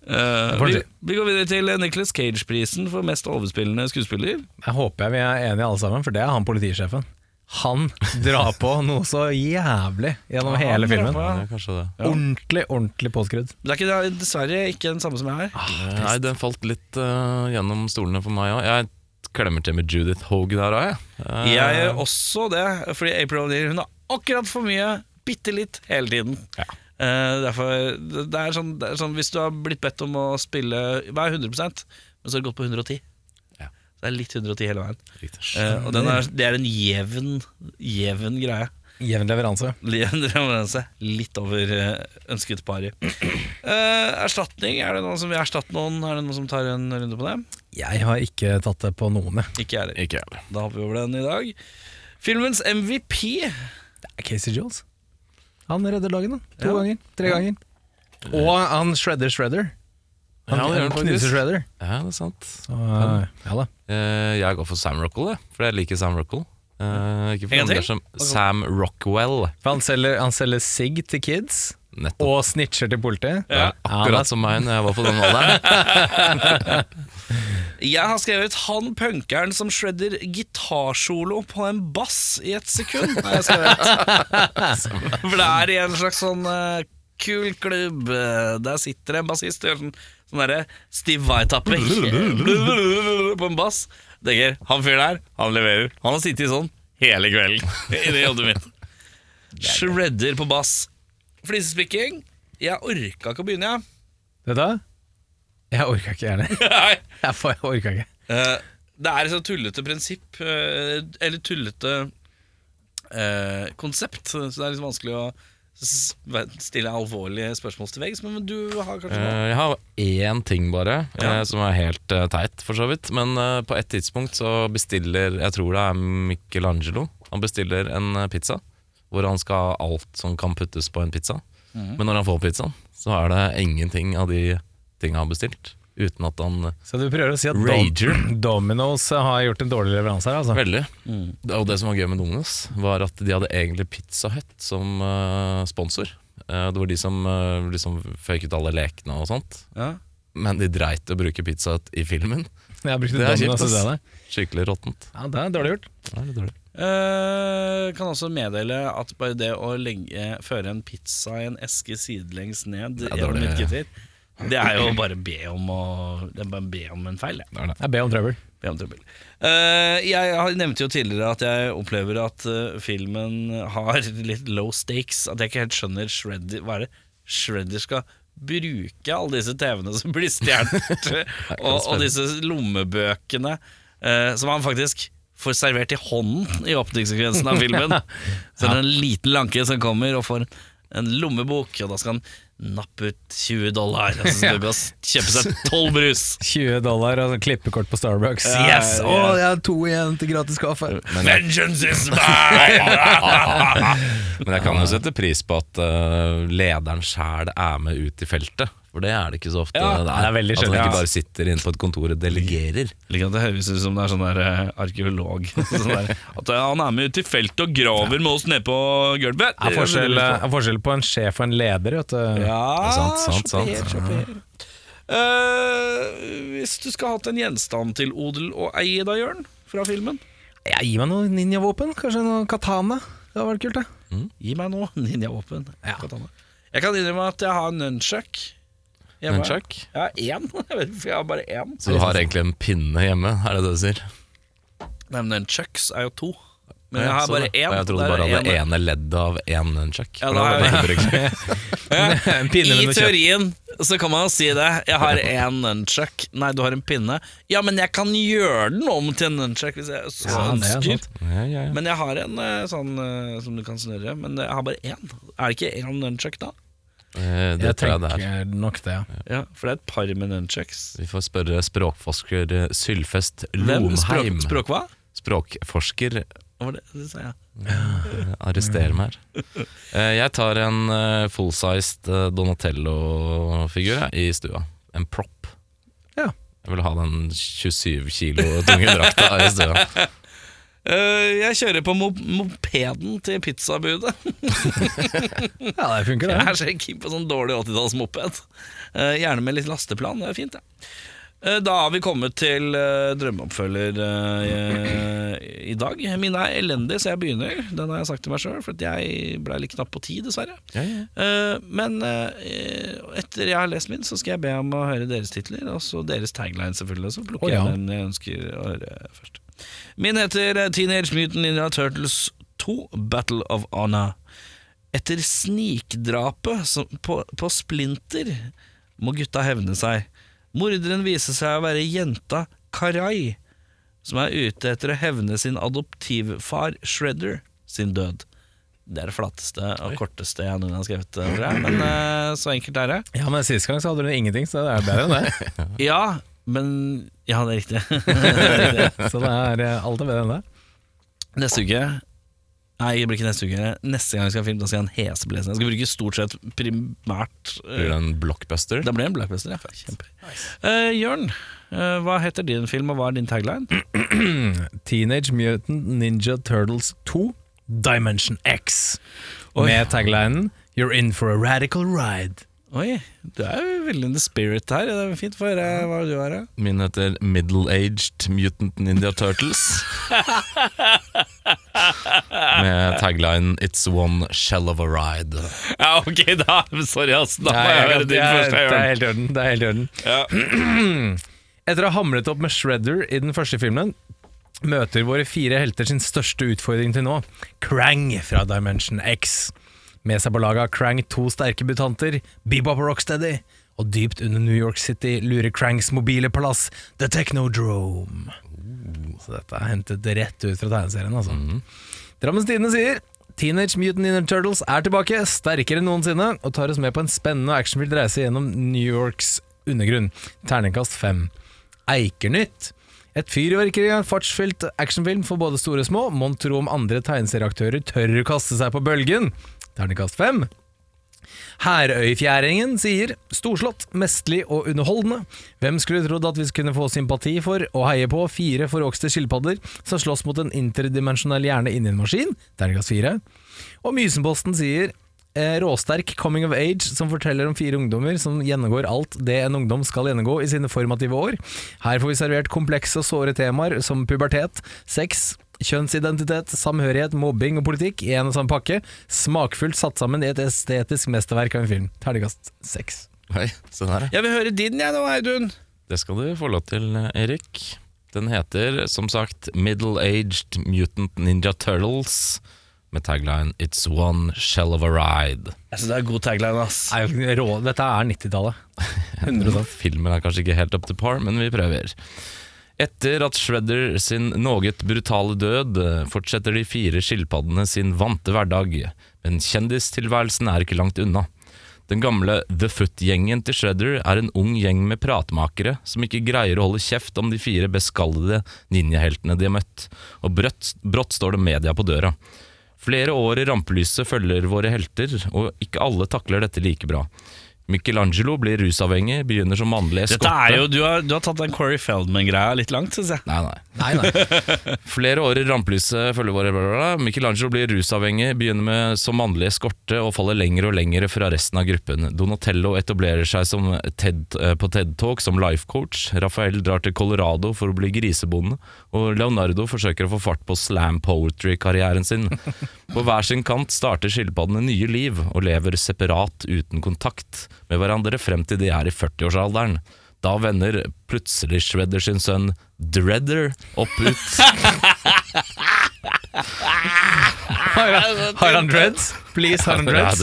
vi, vi går videre til Nicholas Cage-prisen for mest overspillende skuespiller. Jeg håper jeg vi er enige alle sammen, for det er han politisjefen. Han drar på noe så jævlig gjennom Ja, hele filmen. på, Ja, det kanskje det. Ordentlig, ordentlig påskrudd. Det er ikke, det er dessverre ikke den samme som jeg har. Ah, Nei, den falt litt uh, gjennom stolene for meg òg. Jeg klemmer til med Judith Hogue der òg, jeg. Uh, Jeg gjør også det, fordi April O'Neil Hun har akkurat for mye, bitte litt, hele tiden. Ja. Uh, derfor, det, det, er sånn, det er sånn Hvis du har blitt bedt om å spille Vær 100% men så har du gått på 110. Det er litt 110 hele veien. Eh, og den er, det er en jevn, jevn greie. Jevn leveranse. Jevn leveranse. Litt over eh, ønsket pari. Eh, erstatning, er det noen som vil erstatte noen? Er det noen som tar en runde på det? Jeg har ikke tatt det på noen. Ikke jeg heller. Da hopper vi over den i dag. Filmens MVP. Det er Casey Jones. Han redder dagen, da. To Ja. ganger. Tre ganger. Og han shredder shredder. Han, Ja, han knuser shredder. Ja, det er sant. Så, uh, ja da. Eh, jeg går for Sam Rockwell, fordi jeg liker Sam Rockwell. Eh, ikke for andre som Sam Rockwell. For han selger, han selger sigg til kids, Nettopp. og snitcher til politiet. Ja. Akkurat ja, som meg når jeg var på den alderen. Jeg har skrevet 'Han punkeren som shredder gitarsolo på en bass i et sekund'. For det er i en slags sånn eh, kul klubb. Der sitter en bassist og gjør sånn, sånn derre Steve Vai-tappe på en bass. Tenker, han fyren der, han leverer. Han har sittet sånn hele kvelden i det hodet mitt. Shredder på bass. Flisespikking. Jeg orka ikke å begynne, jeg. Vet du hva? Jeg orka ikke gjerne. Nei. Jeg, får- jeg orka ikke. Eh, det er et sånt tullete prinsipp, eh, eller tullete eh, konsept, så det er litt vanskelig å s- jeg alvorlige spørsmål til veggs. Men du har kanskje noe? Eh, Jeg har én ting bare, Ja. eh, som er helt eh, teit, for så vidt. Men på et tidspunkt så bestiller Jeg tror det er Michelangelo. Han bestiller en pizza hvor han skal ha alt som kan puttes på en pizza. Mhm. Men når han får pizzaen, så er det ingenting av de tingene han har bestilt. Uten at han Så du prøver å si at Rager. Dominos har gjort en dårlig leveranse her, altså? Veldig. Mm. Og det som var gøy med Dominos, var at de hadde egentlig Pizza Hut som eh, sponsor. Eh, det var de som uh, liksom føyket alle lekene og sånt. Ja. Men de dreit i å bruke Pizza Hut i filmen. Jeg brukte Det er Dominos kjipt, ass. Skikkelig råttent. Ja, det er dårlig gjort. Det er litt dårlig. Uh, kan også meddele at bare det å legge, føre en pizza i en eske sidelengs ned Ja, gjennom dårlig. Det er jo bare be om å Det er bare be om en feil, det. Det er det. Jeg ber om trøbbel. Be om trøbbel. Eh, jeg nevnte jo tidligere at jeg opplever at eh, filmen har litt low stakes. At jeg ikke helt skjønner Shredder, hva er det Shredder skal bruke alle disse TV-ene som blir stjålet, og, og disse lommebøkene eh, som han faktisk får servert i hånden i åpningssekvensen av filmen. Så det er en liten lanke som kommer og får en lommebok, og da skal han nappe ut 20 dollar. Og så skal du gå og kjøpe seg 12 brus. 20 dollar og klippekort på Starbucks. Ja, yes! ja. Å, jeg har to igjen til gratis kaffe. Men jeg, Vengeance is mine! men jeg kan jo sette pris på at uh, lederen sjæl er med ut i feltet. For det er det ikke så ofte. Ja, det det er veldig at man ikke Ja. bare sitter inne på et kontor og delegerer. Like at det høres ut som det er sånn der eh, arkeolog. Sånn der, at eh, han er med ut i feltet og graver med oss nede på gulvet. Det er forskjell, er forskjell på en sjef og en leder, vet du. Ja, sant, sant, sant. sjåfør, sjåfør. Eh, hvis du skal ha hatt en gjenstand til odel og eie da, Jørn, fra filmen Ja, gi meg noe ninjavåpen. Kanskje noe katana. Det hadde vært kult, det. Gi meg noe ninjavåpen. Ja. Katana. Jeg kan innrømme at jeg har nunchuck. Hjemme. Nunchuck? Ja, én. Jeg vet ikke hvorfor jeg har bare én. Så du har egentlig en pinne hjemme, er det det du sier? Nei, men nunchucks er jo to. Men jeg har bare én. Og jeg trodde Det bare hadde en- ene leddet av én nunchuck. Ja, jeg- I teorien så kan man jo si det. Jeg har én nunchuck. Nei, du har en pinne. Ja, men jeg kan gjøre den om til en nunchuck hvis jeg så Ja, er ønsker. Ja, ja, ja. Men jeg har en eh, sånn eh, som du kan snurre. Men jeg har bare én. Er det ikke én nunchuck da? Eh, Det Jeg tror jeg det er. tenker nok det, ja. Ja, For det er et par med nunchucks. Vi får spørre språkforsker eh, Sylfest Hvem? Lomheim. Språk, språk hva? Språkforsker Hva var det? du sa jeg. Arrester meg her. Eh, Jeg tar en eh, full-sized eh, Donatello-figur jeg, i stua. En prop. Ja. Jeg vil ha den 27 kilo tunge drakta i stua. Eh, jeg kjører på mopeden til pizzabudet. Ja, det funker, det. Jeg er så keen på sånn dårlig 80-tallsmoped. Uh, gjerne med litt lasteplan, det er fint, det. Ja. Da har vi kommet til drømmeoppfølger eh, i dag. Mine er elendige, så jeg begynner. Den har jeg sagt til meg sjøl, for jeg ble litt knapp på tid, dessverre. Ja, ja. Eh, men eh, etter jeg har lest min, så skal jeg be om å høre deres titler, og så deres tagline, selvfølgelig. Så plukker oh, jeg den jeg ønsker å høre først. Min heter Teenage Mutant Ninja Turtles 2 Battle of Honor. Etter snikdrapet på, på Splinter må gutta hevne seg. Morderen viser seg å være jenta Karai, som er ute etter å hevne sin adoptivfar Shredder sin død. Det er det flatteste og korteste jeg noen har skrevet. Men eh, så enkelt er det. Ja, men Sist gang så hadde du ingenting, så det er bedre enn det. Ja, men Ja, det er riktig. det. Så det er eh, alt er bedre enn det. Neste uke Nei, det blir ikke neste uke. Neste gang vi skal ha film, da skal jeg ha en heseblesende. Jeg skal bruke stort sett primært eh, Blir det en blockbuster? Det ble en blockbuster, ja. Kjempe. Uh, Jørn, uh, hva heter din film, og hva er din tagline? Teenage Mutant Ninja Turtles 2 Dimension X. Med taglinen You're in for a radical ride. Oi, du er jo veldig in the spirit her. Det er fint. Få høre hva du har. da. Min heter Middle-Aged Mutant Ninja Turtles. Med tagline 'It's one shell of a ride'. Ja, ok, da. Sorry, ass. Da må jeg høre din første. det er helt i orden. Det er helt i orden. Etter å ha hamlet opp med Shredder i den første filmen, møter våre fire helter sin største utfordring til nå, Krang fra Dimension X. Med seg på laget har Krang to sterke butanter, Bebop Rocksteady, og dypt under New York City lurer Cranks mobile palass, The Technodrome. Så dette er hentet rett ut fra tegneserien, altså. Drammens Tidende sier Teenage Mutant Ninja Turtles er tilbake, sterkere enn noensinne, og tar oss med på en spennende og actionfylt reise gjennom New Yorks undergrunn. Terningkast fem. Eikernytt. Et fyrverkeri av en fartsfylt actionfilm for både store og små. Mon tro om andre tegneserieaktører tør å kaste seg på bølgen. Terningkast fem. Herøyfjæringen sier storslått, mestlig og underholdende. Hvem skulle trodd at vi kunne få sympati for og heie på fire forvokste skilpadder som slåss mot en interdimensjonell hjerne inni en maskin? Terningkast fire. Og Mysenposten sier eh, råsterk coming of age som forteller om fire ungdommer som gjennomgår alt det en ungdom skal gjennomgå i sine formative år. Her får vi servert komplekse og såre temaer som pubertet, sex, kjønnsidentitet, samhørighet, mobbing og politikk i en og samme pakke. Smakfullt satt sammen i et estetisk mesterverk av en film. Terningkast seks. sånn se der, ja. Jeg vil høre din, jeg nå, Audun. Det skal du få lov til, Erik. Den heter som sagt Middle-Aged Mutant Ninja Turtles, med tagline 'It's one shell of a ride'. Altså, det er god tagline, ass. Nei, rå, dette er 90-tallet. 100 Filmen er kanskje ikke helt up to par, men vi prøver. Etter at Shredder sin noe brutale død, eh, fortsetter de fire skilpaddene sin vante hverdag, men kjendistilværelsen er ikke langt unna. Den gamle The Foot-gjengen til Shredder er en ung gjeng med pratmakere som ikke greier å holde kjeft om de fire beskallede ninjaheltene de har møtt, og brått, brått står det media på døra. Flere år i rampelyset følger våre helter, og ikke alle takler dette like bra. Michelangelo blir rusavhengig, begynner som mannlig eskorte. du har, du har tatt den Corey Feldman-greia litt langt, syns jeg. Nei, nei. Nei, nei. Flere år i rampelyset følger våre bla, bla, bla. Michelangelo blir rusavhengig, begynner med som mannlig eskorte og faller lenger og lenger fra resten av gruppen. Donatello etablerer seg som TED, eh, på TED Talk som life coach. Rafael drar til Colorado for å bli grisebonde, og Leonardo forsøker å få fart på slam poetry-karrieren sin. På hver sin kant starter skilpaddene nye liv og lever separat uten kontakt med hverandre frem til de er i 40-årsalderen. Da vender plutselig Shredder sin sønn Dredder opp ut Har han- har han dreads? Please, har han Ja, dreads?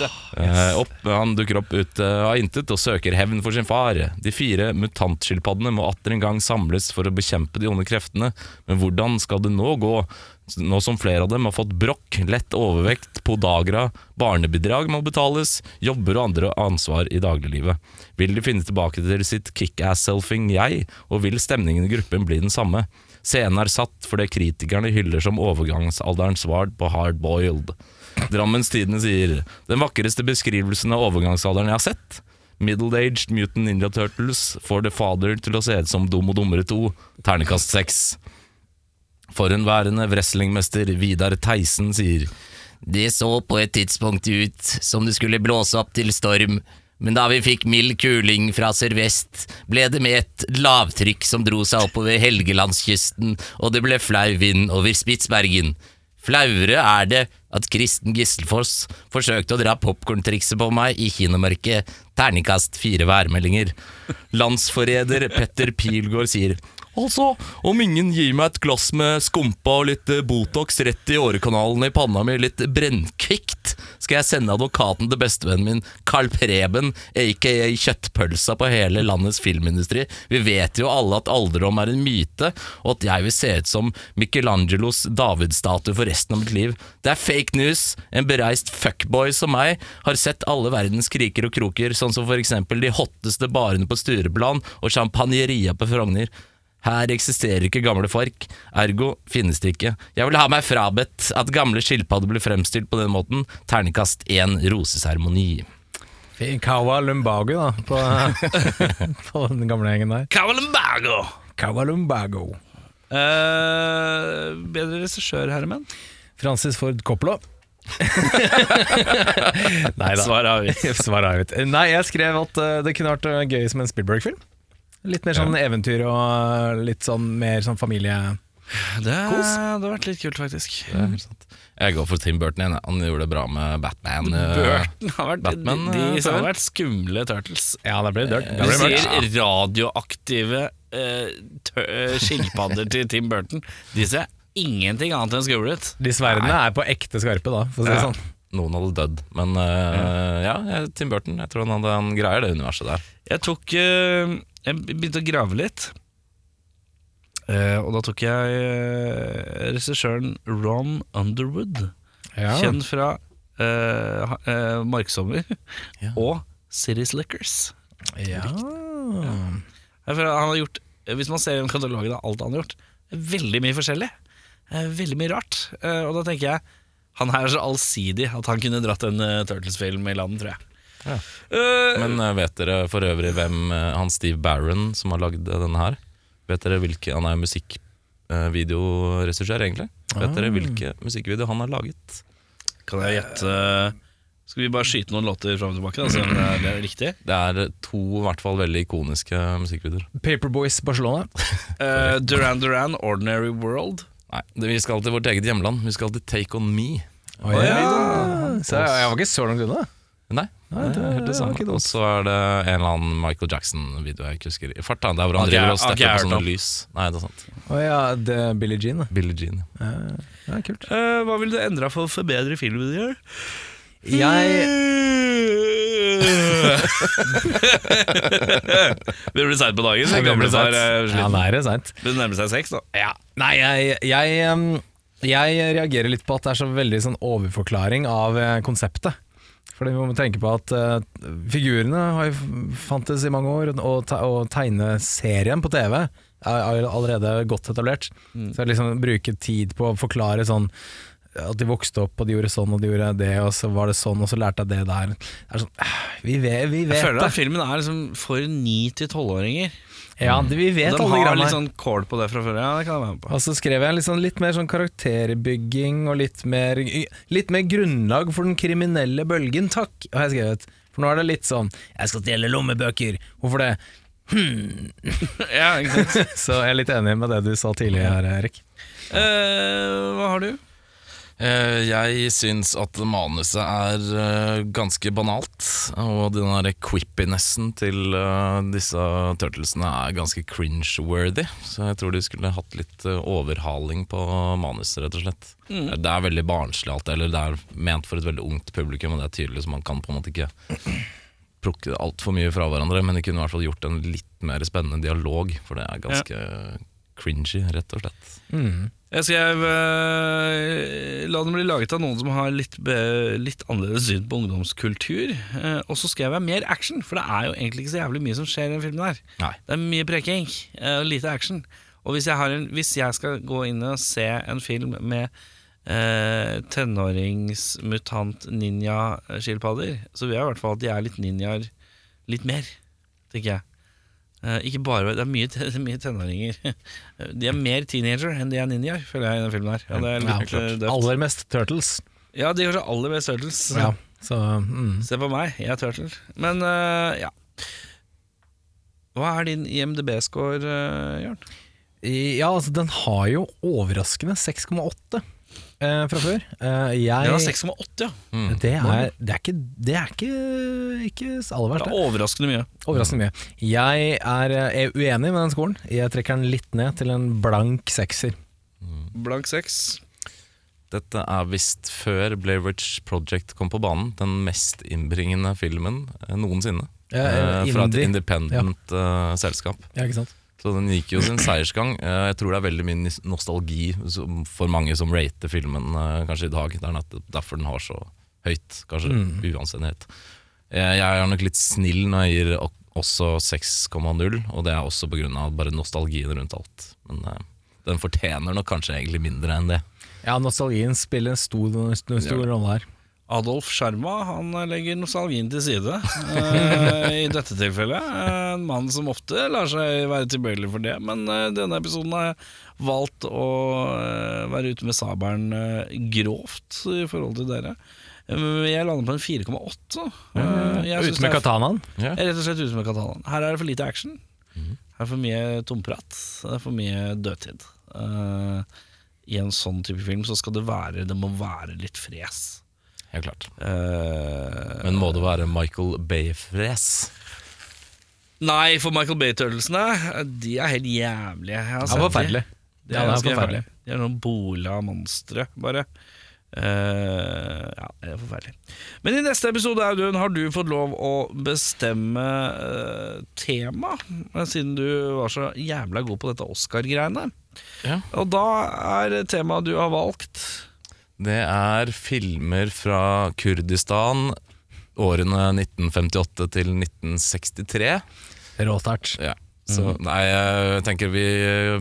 ja. yes. opp, han dukker opp ut av av intet og søker hevn for sin far. De fire mutantskilpaddene må atter en gang samles for å bekjempe de onde kreftene, men hvordan skal det nå gå? Nå som flere av dem har fått brokk, lett overvekt, podagra, barnebidrag må betales, jobber og andre ansvar i dagliglivet. Vil de finne tilbake til sitt kickass-selfing jeg, og vil stemningen i gruppen bli den samme? Scenen er satt fordi kritikerne hyller som overgangsalderens svar på hard boiled. Drammens Tidende sier Den vakreste beskrivelsen av overgangsalderen jeg har sett. Middle-aged Mutant Ninja Turtles får The Father til å se ut som Dum og dummere 2. Ternekast 6. Forhenværende wrestlingmester Vidar Theisen sier Det så på et tidspunkt ut som det skulle blåse opp til storm, men da vi fikk mild kuling fra sørvest, ble det med et lavtrykk som dro seg oppover Helgelandskysten, og det ble flau vind over Spitsbergen. Flauere er det at Kristen Gisselfoss forsøkte å dra popkorntrikset på meg i kinomørket. Terningkast fire værmeldinger. Landsforræder Petter Pilgaard sier Altså, om ingen gir meg et glass med skumpa og litt eh, Botox rett i årekanalen i panna mi, litt brennkvikt, skal jeg sende advokaten til bestevennen min, Carl Preben, aka kjøttpølsa på hele landets filmindustri. Vi vet jo alle at alderdom er en myte, og at jeg vil se ut som Michelangelos davidsstatue for resten av mitt liv. Det er fake news. En bereist fuckboy som meg har sett alle verdens kriker og kroker, sånn som for eksempel de hotteste barene på Stureplan og champagneria på Frogner. Her eksisterer ikke gamle folk, ergo finnes det ikke. Jeg vil ha meg frabedt at gamle skilpadder blir fremstilt på den måten. Terningkast én roseseremoni. Fin Kawa Lumbago, da, på, på den gamle gjengen der. Cavalumbago! Kawa Lumbago. Uh, bedre regissør, herremenn. Francis Ford Coppola. Nei da. Svar avgitt. Svar avgitt. Nei, jeg skrev at eh, det kunne vært eh, gøy som en Spielberg-film. Litt mer sånn eventyr og litt sånn mer sånn familie... Det hadde vært litt kult, faktisk. Det sant. Jeg går for Tim Burton igjen. Han gjorde det bra med Batman. eh, Burton har vært Batman, De, de, de har vært skumle turtles. Ja, det blir dirt. Du sier radioaktive uh, eh, skilpadder til Tim Burton. De ser ingenting annet enn skumle ut. De sverdene er på ekte skarpe, da, for å si det Ja. sånn. Noen hadde dødd, men uh, ja, ja, Tim Burton. Jeg tror han, hadde, han greier det universet der. Jeg tok uh, Jeg begynte å grave litt. Uh, og da tok jeg uh, regissøren Ron Underwood, Ja. kjent fra eh, eh, Marksommer Ja. og City Slickers. Ja. Han har gjort Hvis man ser gjennom katalogen av alt han har gjort, veldig mye forskjellig. Veldig mye rart. Og da tenker jeg han her er så allsidig at han kunne dratt en uh, Turtles-film i land, tror jeg. Ja. Uh, Men uh, vet dere for øvrig hvem han Steve Barron som har lagd denne her? Vet dere hvilke, Han er musikkvideoregissør, egentlig. Vet dere hvilke musikkvideoer han har laget? kan jeg gjette Skal vi bare skyte noen låter fram og tilbake, da, se om det er, det er riktig? Det er to i hvert fall veldig ikoniske musikkvideoer. Paperboys Barcelona. Eh, Duran Duran, Ordinary World. Nei, det, vi skal til vårt eget hjemland. Vi skal til Take On Me. Oh, ja. Så jeg, jeg var ikke så langt unna. Nei, Nei, det er helt det samme. Og så er det en eller annen Michael Jackson-video jeg ikke husker i fart. da, Der hvor han driver og stepper på sånne lys. Nei, det er sant. Å ja, det er Billie Jean. da. Billie Jean. Ja, ja, kult. Uh, hva ville du endra for å forbedre filmen din? Jeg Det blir seint på dagen. Det far er Ja, sliten. nå er det seint. Det nærmer seg seks, da. Ja. Nei, jeg, jeg, um, jeg reagerer litt på at det er så veldig sånn overforklaring av eh, konseptet. Fordi vi må tenke på at eh, figurene har jo fantes i mange år, og, te og tegneserien på TV er, er allerede godt etablert. Så jeg liksom bruker tid på å forklare sånn at de vokste opp og de gjorde sånn og de gjorde det, og så var det sånn, og så lærte jeg det der. Det er sånn, eh, vi vet, vi Jeg føler at filmen er liksom for ni til tolvåringer. Ja, det- vi vet De alle har litt sånn kål på det fra før. Ja, det kan jeg være med på. Og så skrev jeg sånn, litt mer sånn karakterbygging og litt mer, litt mer grunnlag for den kriminelle bølgen, takk, har jeg skrevet. For nå er det litt sånn 'jeg skal stjele lommebøker', hvorfor det? Ja, ikke sant? Så jeg er litt enig med det du sa tidligere, Erik. Uh, hva har du? Eh, Jeg syns at manuset er eh, ganske banalt. Og den der quippinessen til eh, disse turtlesene er ganske cringe-worthy. Så jeg tror de skulle hatt litt overhaling på manuset, rett og slett. Det er veldig barnslig alt, eller det er ment for et veldig ungt publikum, og det er tydelig, så man kan på en måte ikke plukke altfor mye fra hverandre. Men de kunne i hvert fall gjort en litt mer spennende dialog, for det er ganske cringy, rett og slett. Mm. Jeg skrev eh, La den bli laget av noen som har litt, be, litt annerledes syn på ungdomskultur. Eh, og så skrev jeg mer action, for det er jo egentlig ikke så jævlig mye som skjer i den filmen her. Nei. Det er mye preking eh, og lite action. Og hvis jeg, har en, hvis jeg skal gå inn og se en film med eh, tenåringsmutant ninja-skilpadder, så vil jeg i hvert fall at de er litt ninjaer litt mer, tenker jeg. Eh, ikke bare, Det er mye, te- mye tenåringer. De er mer teenager enn de er ninjaer, føler jeg i denne filmen. her Ja, det er litt ja, døvt. Aller mest Turtles. Ja, de gjør seg aller best Turtles. Ja, så mm. Se på meg, jeg er Turtle. Men uh, ja. Hva er din IMDb-score, Jørn? Ja, altså den har jo overraskende 6,8 eh, fra før. Eh, jeg, Den har 6,8, ja. Mm. det er, det er ikke, det er ikke, ikke aller Det verst. er det. overraskende mye. Overraskende mye. Jeg er, eh, er uenig med den skolen. Jeg trekker den litt ned til en blank sekser. Blank 6. Dette er visst før Blair Witch Project kom på banen, den mest innbringende filmen eh, noensinne. Ja, Eh, fra et indie. independent eh, selskap. Ja, ikke sant? Så den gikk jo sin seiersgang. Eh, jeg tror det er veldig mye nostalgi for mange som rater filmen eh, kanskje i dag. Det er derfor den har så høyt, kanskje Mm. uanstendighet. Eh, jeg er nok litt snill når jeg gir også 6,0, og det er også pga. bare nostalgien rundt alt. Men den fortjener nok kanskje egentlig mindre enn det. Ja, nostalgien spiller en stor, stor, stor rolle her. Adolf Sjarma han legger nostalgien til side uh, i dette tilfellet. En mann som ofte lar seg være tilbøyelig for det, men uh, denne episoden har jeg valgt å uh, være ute med sabelen grovt i forhold til dere. Jeg lander på en 4,8. Eh, Ute med katanaen. Jeg er rett og slett ute med katanaen. Her er det for lite action. Her er det for mye tomprat. Det er for mye dødtid. Eh, I en sånn type film så skal det være Det må være litt fres. Helt klart. Eh, Men må det være Michael Bay-fres? nei, for Michael Bay-turtlesene de er helt jævlige. Jeg har Ja, sett de. forferdelig. De Ja, er det er ganske forferdelig. jævlige. De er noen bola monstre, bare. Eh, ja, det er forferdelig. Men i neste episode Audun, har du fått lov å bestemme eh, tema, eh, siden du var så jævla god på dette Oscar-greiene. Ja. Og da er temaet du har valgt Det er filmer fra Kurdistan årene 1958 til 1963. Råstart. Ja. Så nei, jeg tenker vi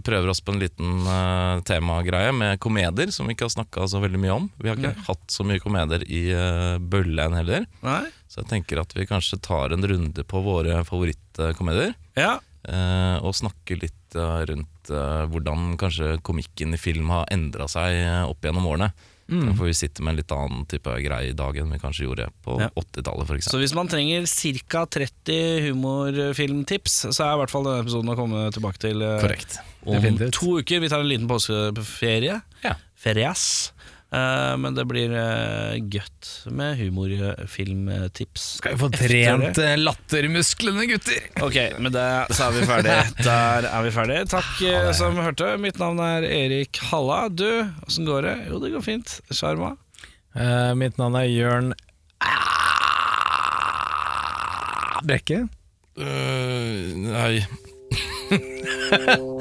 prøver oss på en liten uh, temagreie med komedier, som vi ikke har snakka så veldig mye om. Vi har ikke hatt så mye komedier i uh, bøllen heller. Nei? Så jeg tenker at vi kanskje tar en runde på våre favorittkomedier. Ja. Uh, og snakker litt uh, rundt eh, hvordan kanskje komikken i film har endra seg eh, opp gjennom årene. For vi sitter med en litt annen type greie i dag enn vi kanskje gjorde på Ja. 80-tallet f.eks. Så hvis man trenger ca. 30 humorfilmtips, så er i hvert fall denne episoden å komme tilbake til eh, Korrekt. om to uker. Vi tar en liten påskeferie. Ja. Ferias. Eh, men det blir uh, godt med humorfilmtips. Skal vi få trent eh, lattermusklene, gutter? Ok, med det så er vi ferdige. Der er vi ferdige. Takk eh, som hørte. Mitt navn er Erik Halla. Du, åssen går det? Jo, det går fint. Sjarma? Uh, mitt navn er Jørn Brekke. Uh, nei